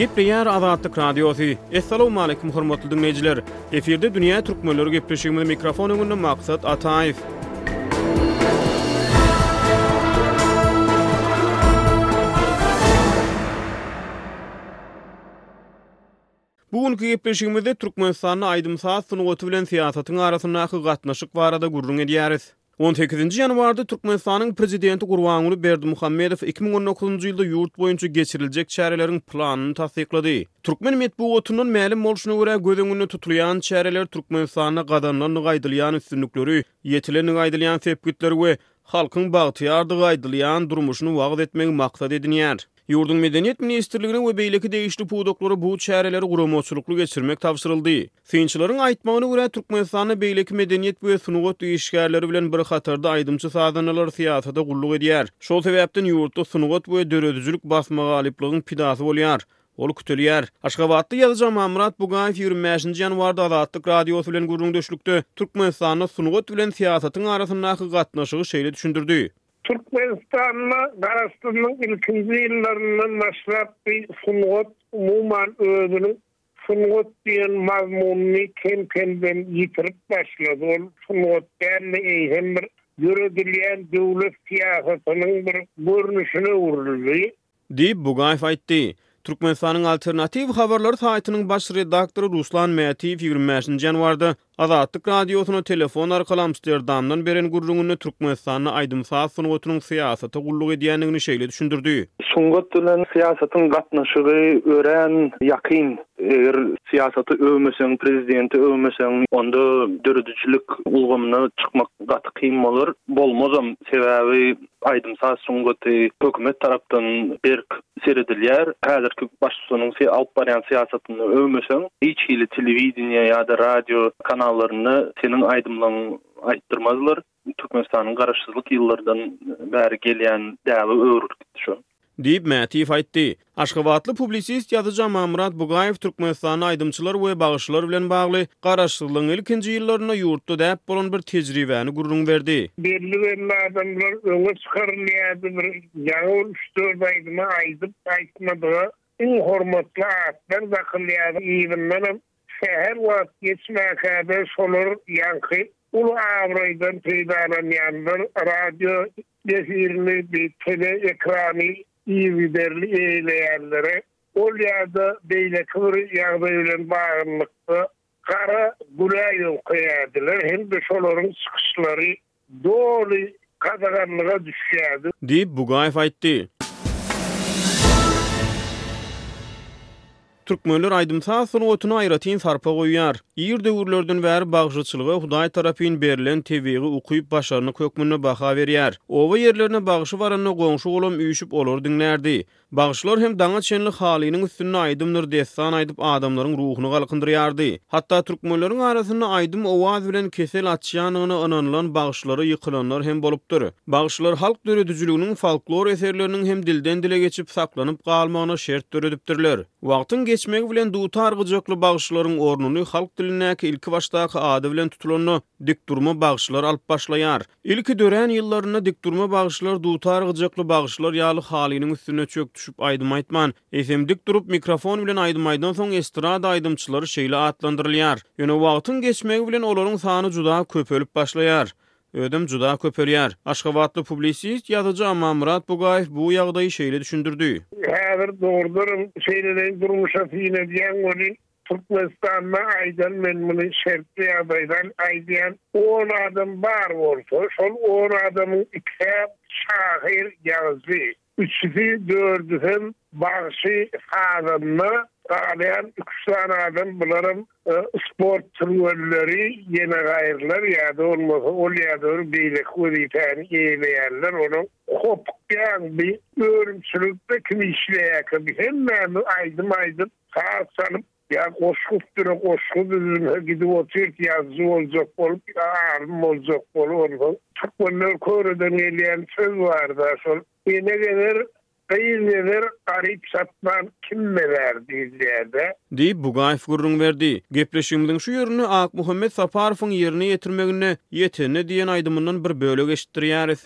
Gepleýär Azatlyk Radiosy. Essalawmaleýkim hormatly diňleýjiler! Efirde dünýä türkmenleri gepleşigimiz mikrofon öňünde Maksat Ataýew. Bu günki gepleşigimizde Türkmenistanda aýdym-saz sungaty bilen syýasatyň arasyndaky gatnaşyk barada gürrüň edýäris. On sekizinji ýanwarda Türkmenistanyň Prezidenti Gurbanguly Berdimuhamedow iki müň on dokuzynjy ýylda ýurt boýunça geçiriljek çäreleriň planyny tassyklady. Türkmen metbugatyndan mälim bolşuna görä, göz öňünde tutulýan çäreler Türkmenistanda gazanylandygy aýdylýan üstünlikleri, ýetilendigi aýdylýan sepgitleri we halkyň bagtyýardygy aýdylýan durmuşyny wagyz etmegi maksat edinýär. Ýurduň Medeniýet ministrligine we beýleki degişli pudaklara bu çäreleri guramaçylykly geçirmek tabşyryldy. Synçylaryň aýtmagyna görä, Türkmenistanda beýleki medeniýet we sungat işgärleri bilen bir hatarda aýdymçy-sazandalar syýasata gulluk edýär. Şol sebäpden ýurtda sungat we döredijilik basmagalyplygyň pidasy bolýar. Ol kütelýär. Aşgabatly ýazyjy Amanmyrat Bugaýew ýigrimi bäşinji ýanwarda Azatlyk Radiosy bilen gürrüňdeşlikde Türkmenistanda sungat bilen syýasatyň arasyndaky gatnaşygy şeýle düşündirdi. Türkmenistanda garaşsyzlygyň ilkinji ýyllaryndan başlap bi sungat umuman özüniň sungat diýen mazmunyny kem-kemden ýitirip başlady. Ol sungat däldi, eýsem bir döredilýän döwlet syýasatynyň bir görnüşine öwrüldi. Diýip, Bugaýew aýtdy. Türkmenistanyň Alternatiw habarlary saýtynyň baş redaktory Ruslan Mätiýew ýigrimi bäşinji ýanwarda Azatlyk Radiosyna telefon arkaly Amsterdamdan beren gürrüňinde Türkmenistanda aýdym-saz sungatynyň syýasata gulluk edýändigini şeýle düşündirdi. Sungat bilen syýasatyň gatnaşygy örän ýakyn. Eger syýasaty öwmeseň, prezidenti öwmeseň, onda döredijilik ulgamyna çykmak gaty kyn bolar. Bolmazam. Sebäbi Aýdym-saz sungaty hökümet tarapdan berk seredilýär. Häzirki baştutanyň alyp barýan syýasatyny öwmeseň, hiç hili telewideniýe ýa-da radio kanallarynda seniň aýdymlaryňy aýtdyrmazlar. Türkmenistanyň garaşsyzlyk ýyllardan bäri gelýän däbe öwrülip gitdi şu. Diýip, Mätiýew aýtdy. Aşgabatly publisist ýazyjy Amanmyrat Bugaýew Türkmenistanda aýdymçylar we bagşylar bilen bagly garaşsyzlygyň ilkinji ýyllarynda ýurtda däp bolan bir tejribäni gürrüň berdi. Belli-belli adamlar öňe çykarylýardy, bir ýaňy bir üç-dört aýdymy aýdyp, aýtmadyga iň hormatly atlar dakylýardy, yzyndanam sähel wagt geçmänkä-de şolar ýaňky uly abraýdan peýdalanýanlar, radio Efirli bir tele ekrany yzygiderli eýleýänlere, ol ýa-da beýleki bir ýagdaý bilen baglylykda gara gülä ýöňkeýärdiler hem-de şolaryň çykyşlary doly gadaganlyga düşýärdi. Diýip, Bugaýew aýtdy. Türkmenler aýdym-saz sungatyna aýratyn sarpa goýýar. Ir döwürlerden bäri bagşyçylyga Hudaý tarapyn berlen tebigy ukyp-başarnyk hökmünde baha berýär. Oba ýerlerine bagşy baranda goňşy-golam üýşüp olary diňlärdi. Bagşylar hem daňa çenli halynyň üstünde aýdymdyr dessan aýdyp adamlaryň ruhuny galkyndyrýardy. Hatda türkmenleriň arasynda aýdym-owaz bilen kesel açýanyna ynanylan bagşylara ýykylanlar hem bolupdyr. Bagşylar halk döredijiliginiň folklor eserleriniň hem dilden-dile geçip, saklanyp galmagyna şert döredipdirler. Wagtyň geçmegi bilen dutar gyjakly bagşylaryň ornuny halk dilindäki ilki başdaky ady bilen tutulanda dikdurma bagşylar alyp başlaýar. Ilki dörän ýyllarynda dikdurma bagşylar dutar gyjakly bagşylar ýaly halynyň üstünde çök düşüp aýdym aýtman, eýsem dik durup mikrofon bilen aýdym aýdansoň estrada aýdymçylary şeýle atlandyrylýar. Ýöne wagtyň geçmegi bilen olaryň sany juda köpelip başlaýar. Özem juda köpelýär. Aşgabatly publisist, ýazyjy Amanmyrat Bugaýew bu ýagdaýy şeýle düşündirdi. Häzir dogrudanam şeýleleýin durmuşa syn edýän welin, Türkmenistanda aýdan men muny şertli ýagdaýdan aýdýan, on adam bar bolsa, şol on adamyň iki-ä şahyr, ýazyjy. Üçüsi, dördüsi hem bagşy sazanda galýan iki-üç sany adam, bularam sport türgenleri, ýenegaýyrlar ýa-da bolmasa ol ýa-da bir beýleki wezipäni eýeleýänler, onuň hopukýan bi önümçilikde kim işleýärkä, bi hemmämiz aýdym aýdyp, saz çalyp, Ýa goşgy üstüne goşgy düzülse gidip otyrt ýazyjy boljak bolup ýa alym boljak bolup onsoň türkmenler köreden gelýän söz barda şol ene gezer gyz gezer garyp satman kim bezär diýilýädä. Diýip, Bugaýew gürrüň berdi. Gepleşigimiziň şu ýerinde Akmuhammet Saparowyň Ýerine ýetirmeginde, ýetende diýen aýdymyndan bir bölek eşitdirýäris.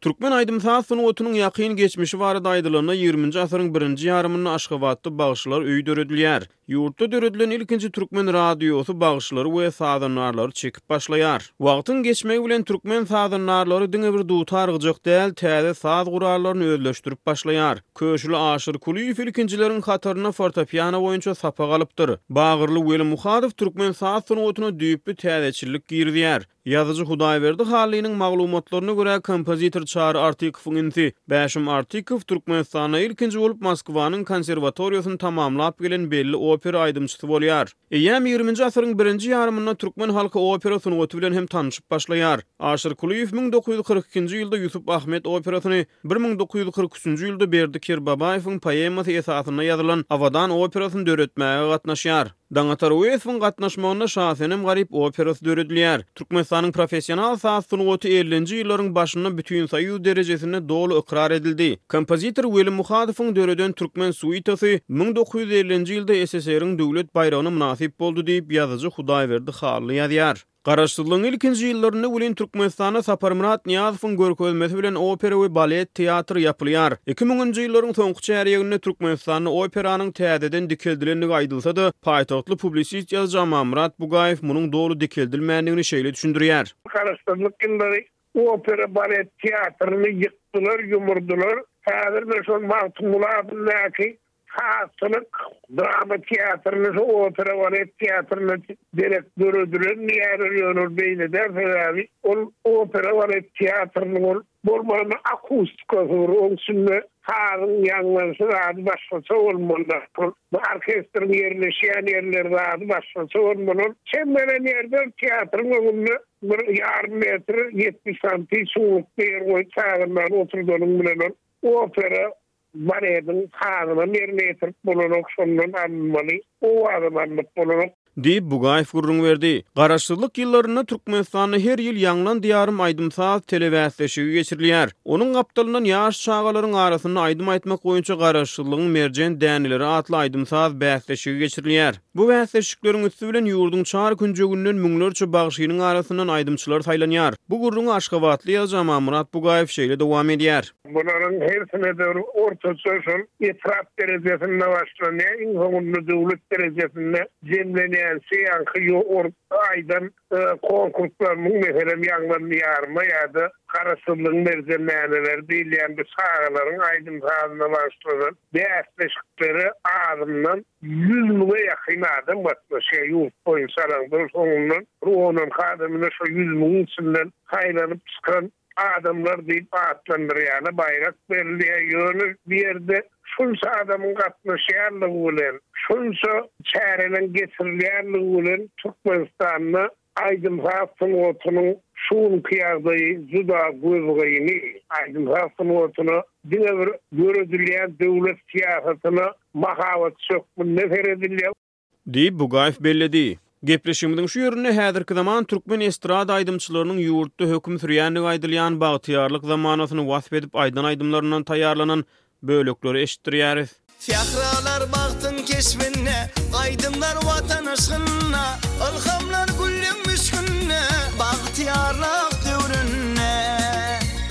Türkmen aýdym-saz sungatynyň ýakyn geçmişi barada aýdylanda, ýigriminji asyryň birinji ýarymynda Aşgabatda bagşylar öýi döredilýär. Ýurtda döredilen ilkinji türkmen radiosy bagşylary we sazandarlary çekip başlaýar. Wagtyň geçmegi bilen türkmen sazandarlary diňe bir dutar gyjak däl, täze saz gurallaryny özleşdirip başlaýar. Köşüli Aşyr Kulyýew ilkinjileriň hatarynda fortepiano boýunça sapak alypdyr. Bagyrly Weli Muhadow türkmen saz sungatyna düýpli täzeçillik girizýär. Ýazyjy Hudaýberdi Hallynyň maglumatlaryna görä, kompozitor Çary Artykowyň inisi Bäşim Artykow Türkmenistanda ilkinji bolup Moskwanyň konserwatoriýasyny tamamlap gelen belli opera aýdymçysy bolýar. Eýýäm ýigriminji asyryň birinji ýarymynda türkmen halky opera sungaty bilen hem tanşyp başlaýar. Aşyr Kulyýew müň dokuz ýüz kyrk ikinji ýylda Ýusup Ahmet operasyny, bir müň dokuz ýüz kyrk üçünji ýylda Berdi Kerbabaýewiň poemasy esasynda ýazylan Abadan operasyny döretmäge gatnaşýar. Daňatar Öwezowyň gatnaşmagynda Şasenem garyp operasy döredilýär. Türkmenistanyň professional saz sungaty ellinji ýyllaryň başynda bütinsoýuz derejesinde doly ykrar edildi. Kompozitor Weli Muhadowyň döreden Türkmen suitasy müň dokuz ýüz ellinji ýylda SSR-iň Döwlet baýragyna mynasyp boldy diýip, ýazyjy Hudaýberdi Hally ýazýar. Garaşsyzlygyň ilkinji ýyllarynda welin Türkmenistanda Saparmyrat Nyýazowyň görkezmesi bilen opera we balet teatry ýapylýar. Iki müňünji ýyllaryň soňky çärýeginde Türkmenistanda operanyň täzeden dikeldilendigi aýdylsa-da, paýtagtly publisist ýazyjy Amanmyrat Bugaýew munuň doly dikeldilmändigini şeýle düşündirýär. Garaşsyzlyk ýyllary opera, balet teatryny ýykdylar, ýumurdylar. Häzir-de şol Magtymguly adyndaky Hassalyk drama teatryny şo opera balet teatryna derek döredilen diýýärler ýöne ol beýle däl sebäbi ol opera balet teatrynyň bolup bolmanda akustikasy bir oň içinde sazyň ýaňlanyşy zady başgaça bolmaly bu orkestriň ýerleşýän ýerleri zady başgaça bolmaly ol çem beren ýerde ol teatryň öňünde bir ýarym metr ýetmiş santy çuňlukda ýer goýup çagyrmaly oturdanyň bilen ol opera Baredyň sazynam ýerine ýetirip bolanok, şondan alynmaly, owazam alnyp bolanok. Diýip, Bugaýew gürrüň berdi. Garaşsyzlyk ýyllarynda Türkmenistanda her ýyl Ýaňlan diýarym aýdym-saz telebäsleşigi geçirilýär. Onuň gapdalyndan ýaş çagalaryň arasynda aýdym aýtmak boýunça Garaşsyzlygyň merjen däneleri atly aýdym-saz bäsleşigi geçirilýär. Bu bäsleşikleriň üsti bilen ýurduň çar künjeginden müňlerçe bagşynyň arasyndan aýdymçylar saýlanýar. Bu gürrüňi aşgabatly ýazyjy Amanmyrat Bugaýew şeýle dowam edýär. Bularyň hersine-de ortaça şol etrap derejesinde başlanýar, iň soňunda döwlet derejesinde jemlenýär. Şu ýaňky ýo-or aýdan konkurslar, muň meselem Ýaňlandy ýaryma ýa-da Garaşsyzlygyň merjen-mäneleri diýilýän bu çagalaryň aýdym-sazyna bagyşlanan bäsleşiklere azyndan ýüz müňe ýakyn adam gatnaşýar ýurt boýunça. Alaňdan soňundan bir on-onki adamyny şol ýüz müňüň içinden saýlanyp çykan Adamlar diýip atlandyrýana baýrak berilýär, ýöne bu ýerde şunça adamyň gatnaşýandygy bilen, şunça çäreniň geçirilýänligi bilen Türkmenistanda aýdym-saz sungatynyň şu günki ýagdaýy juda gözgyny. Aýdym-saz sungatyna diňe bir döredilýän döwlet syýasatyna mahabatçy hökmünde seredilýär. Diýip, Bugaýew belledi. Gepleşigimiziň şu ýerinde häzirki zaman türkmen estrada aýdymçylarynyň ýurtda höküm sürýändigi aýdylýan bagtyýarlyk zamanasyny wasp edip aýdan aýdymlaryndan taýýarlanan bölekleri eşitdirýäris. Sähralar bagtyň keşbinde, Aýdymlar Watan yşgynda, Ylhamlar gülleň müşgünde, Bagtyýarlyk döwründe.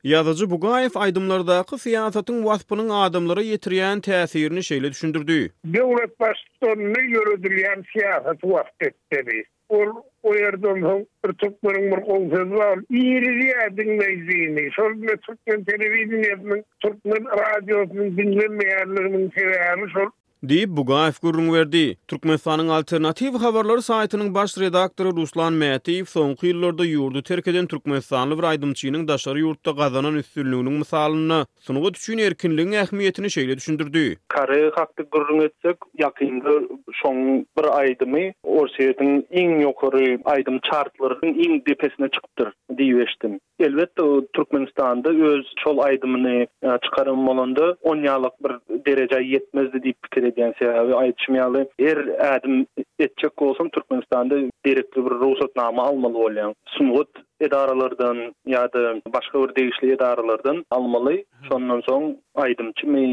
Ýazyjy Bugaýew aýdymlardaky syýasatyň waspynyň adamlara ýetirýän täsirini şeýle düşündirdi. Döwlet baştutanyny ýöredilýän syýasaty wasp etmeli. Ol o ýerden soň bir türkmeniň bir gowy sözi bar, Iri diýä, diňleý jyny. Şol günde türkmen telewideniýesiniň, türkmen radiosynyň diňlenmeýänliginiň sebäbi şol. Diýip, Bugaýew gürrüň berdi. Türkmenistanyň Alternatiw habarlary saýtynyň baş redaktory Ruslan Mätiýew soňky ýyllarda ýurdy terk eden türkmenistanly bir aýdymçynyň daşary ýurtda gazanan üstünliginiň mysalynda sungat üçin erkinligiň ähmiýetini şeýle düşündirdi. Koreýa hakda gürrüň etsek, ýakynda şoň bir aýdymy Orsýetiň iň ýokary aýdym çartlarynyň iň depesine çykypdyr diýip eşitdim. Elbetde o Türkmenistanda öz çol aýdymyny çykaran bolanda on ýalak bir derejä ýetmezdi diýip pikir edýän sebäbi aýdyşym ýaly her ädim etjek bolsaň Türkmenistanda gerekli bir rugsatnama almaly bolýaň sungat edaralardan ýa-da başga bir degişli edaralardan almaly. Şondan soň aýdymçymy,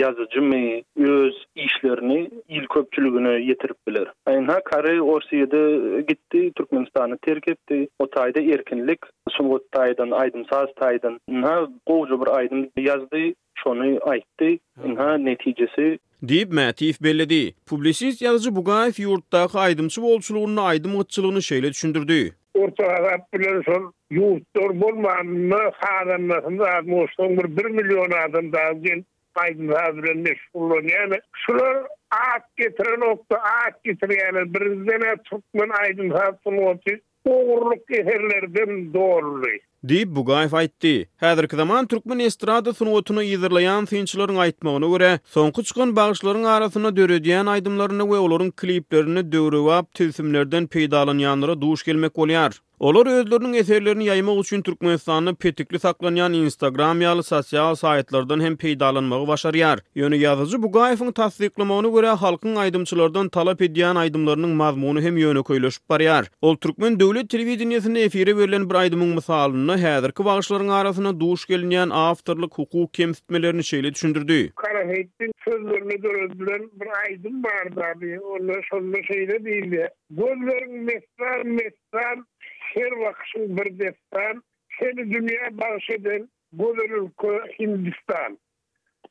ýazyjymy öz işlerini il köpçüligine ýetirip biler. Ynha Kary Orsýede gitdi, Türkmenistany terk etdi. O taýda erkinlik, sungat taýdan, aýdym-saz taýdan. Ynha gowja bir aýdym ýazdy, şony aýtdy. Ynha netijesi. Diýip, Mätiýew belledi. Publisist ýazyjy Bugaýew ýurtdaky aýdymçy bolçulygynda aýdym gytçylygyny şeýle düşündirdi. Orta hasap bilen şol ýurtlar bolmanda sazandasyny az goşsaň bir bir million adam dagy gelip aýdym-saz bilen meşgullanýar. Şular at getirenokda at getirýärler. Birinjiden-ä türkmen aýdym-saz sungaty Ogurlyk eserlerden doldy. Diýip, Bugaýew aýtdy. Häzirki zaman türkmen estrada sungatyny yzarlaýan synçylaryň aýtmagyna görä, soňky çykan bagşylaryň arasynda döredýän aýdymlarynda we olaryň kliplerinde döwrebap tilsimlerden peýdalanýanlara duş gelmek bolýar. Olar özleriniň eserlerini ýaýmak üçin Türkmenistanda petikli saklanýan Instagram ýaly sosial saýtlardan hem peýdalanmagy başarýar. Ýöne ýazyjy Bugaýewiň tassyklamagyna görä, halkyň aýdymçylardan talap edýän aýdymlarynyň mazmuny hem ýönekeýleşip barýar. Ol türkmen döwlet telewideniýesinde efire berlen bir aýdymyň mysalynda häzirki bagşylaryň arasynda duş gelinýän awtorlyk hukuk kemsitmelerini şeýle düşündirdi. Karaseýitliň sözlerine döredilen bir aýdym bar dady. Onda şonda şeýle diýilýär, Gözleriň mesdan, mesdan, Her bakyşyň bir dessan, Seni dünýä bagş eden Gözel ülke Hindistan.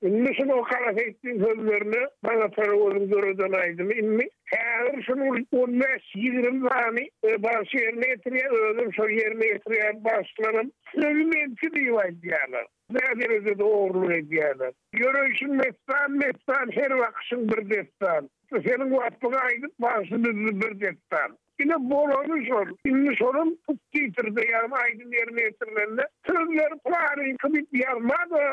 Indi şunuň Karaseýitliň sözlerine Maňa parowozyň döreden aýdymy indi häzir şunuň on bäş, ýigrimi sany bagşy ýerine ýetirýär, özem şol ýerine ýetirýän bagşylaram sözi meňki diýip aýdýarlar. Näderejede ogurlyk edýärler. Ýöreýşiň mesdan, mesdan, her bakyşyň bir dessan. Seniň wagtlyňy aýdyp, bagşy düzdi bir dessan. Ine, bolany şol. Indi şolam subtitrde, ýagny aýdym ýerine ýetirilende, sözleri pylanyňky diýip ýazma-da,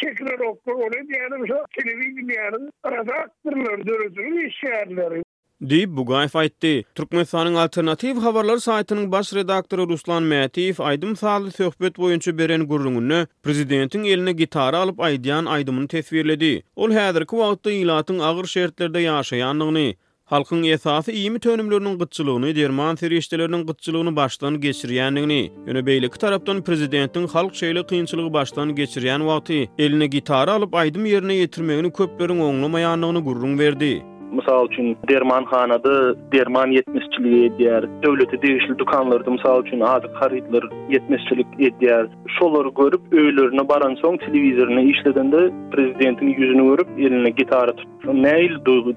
çekileroklar. Ol edýänem şo telewideniýäniň redaktorlary, döredijilik işgärleri. Diýip, Bugaýew aýtdy. Türkmenistanyň Alternatiw habarlar saýtynyň baş redaktory Ruslan Mätiýew aýdym-sazly söhbet boýunça beren gürrüňinde prezidentiň eline gitara alyp aýdýan aýdymyny teswirledi. Ol häzirki wagtda ilatyň agyr şertlerde ýaşaýandygyny, Halkyň esasy iýmit önümleriniň gytçylygyny, derman serişdeleriniň gytçylygyny başdan geçirýändigini, ýöne beýleki tarapdan prezidentiň halk şeýle kynçylygy başdan geçirýän wagty eline gitara alyp aýdym ýerine ýetirmegini köpleriň oňlamaýandygyny gürrüň berdi. Mysal üçin, dermanhanada derman ýetmezçiligi edýär. Döwlete degişli dükanlarda, mysal üçin, azyk harytlar ýetmezçilik edýär. Şolary görüp, öýlerine baransoň, telewizoryny işledende prezidentiň ýüzüni görüp, eline gitara tutsa nähili duýgy?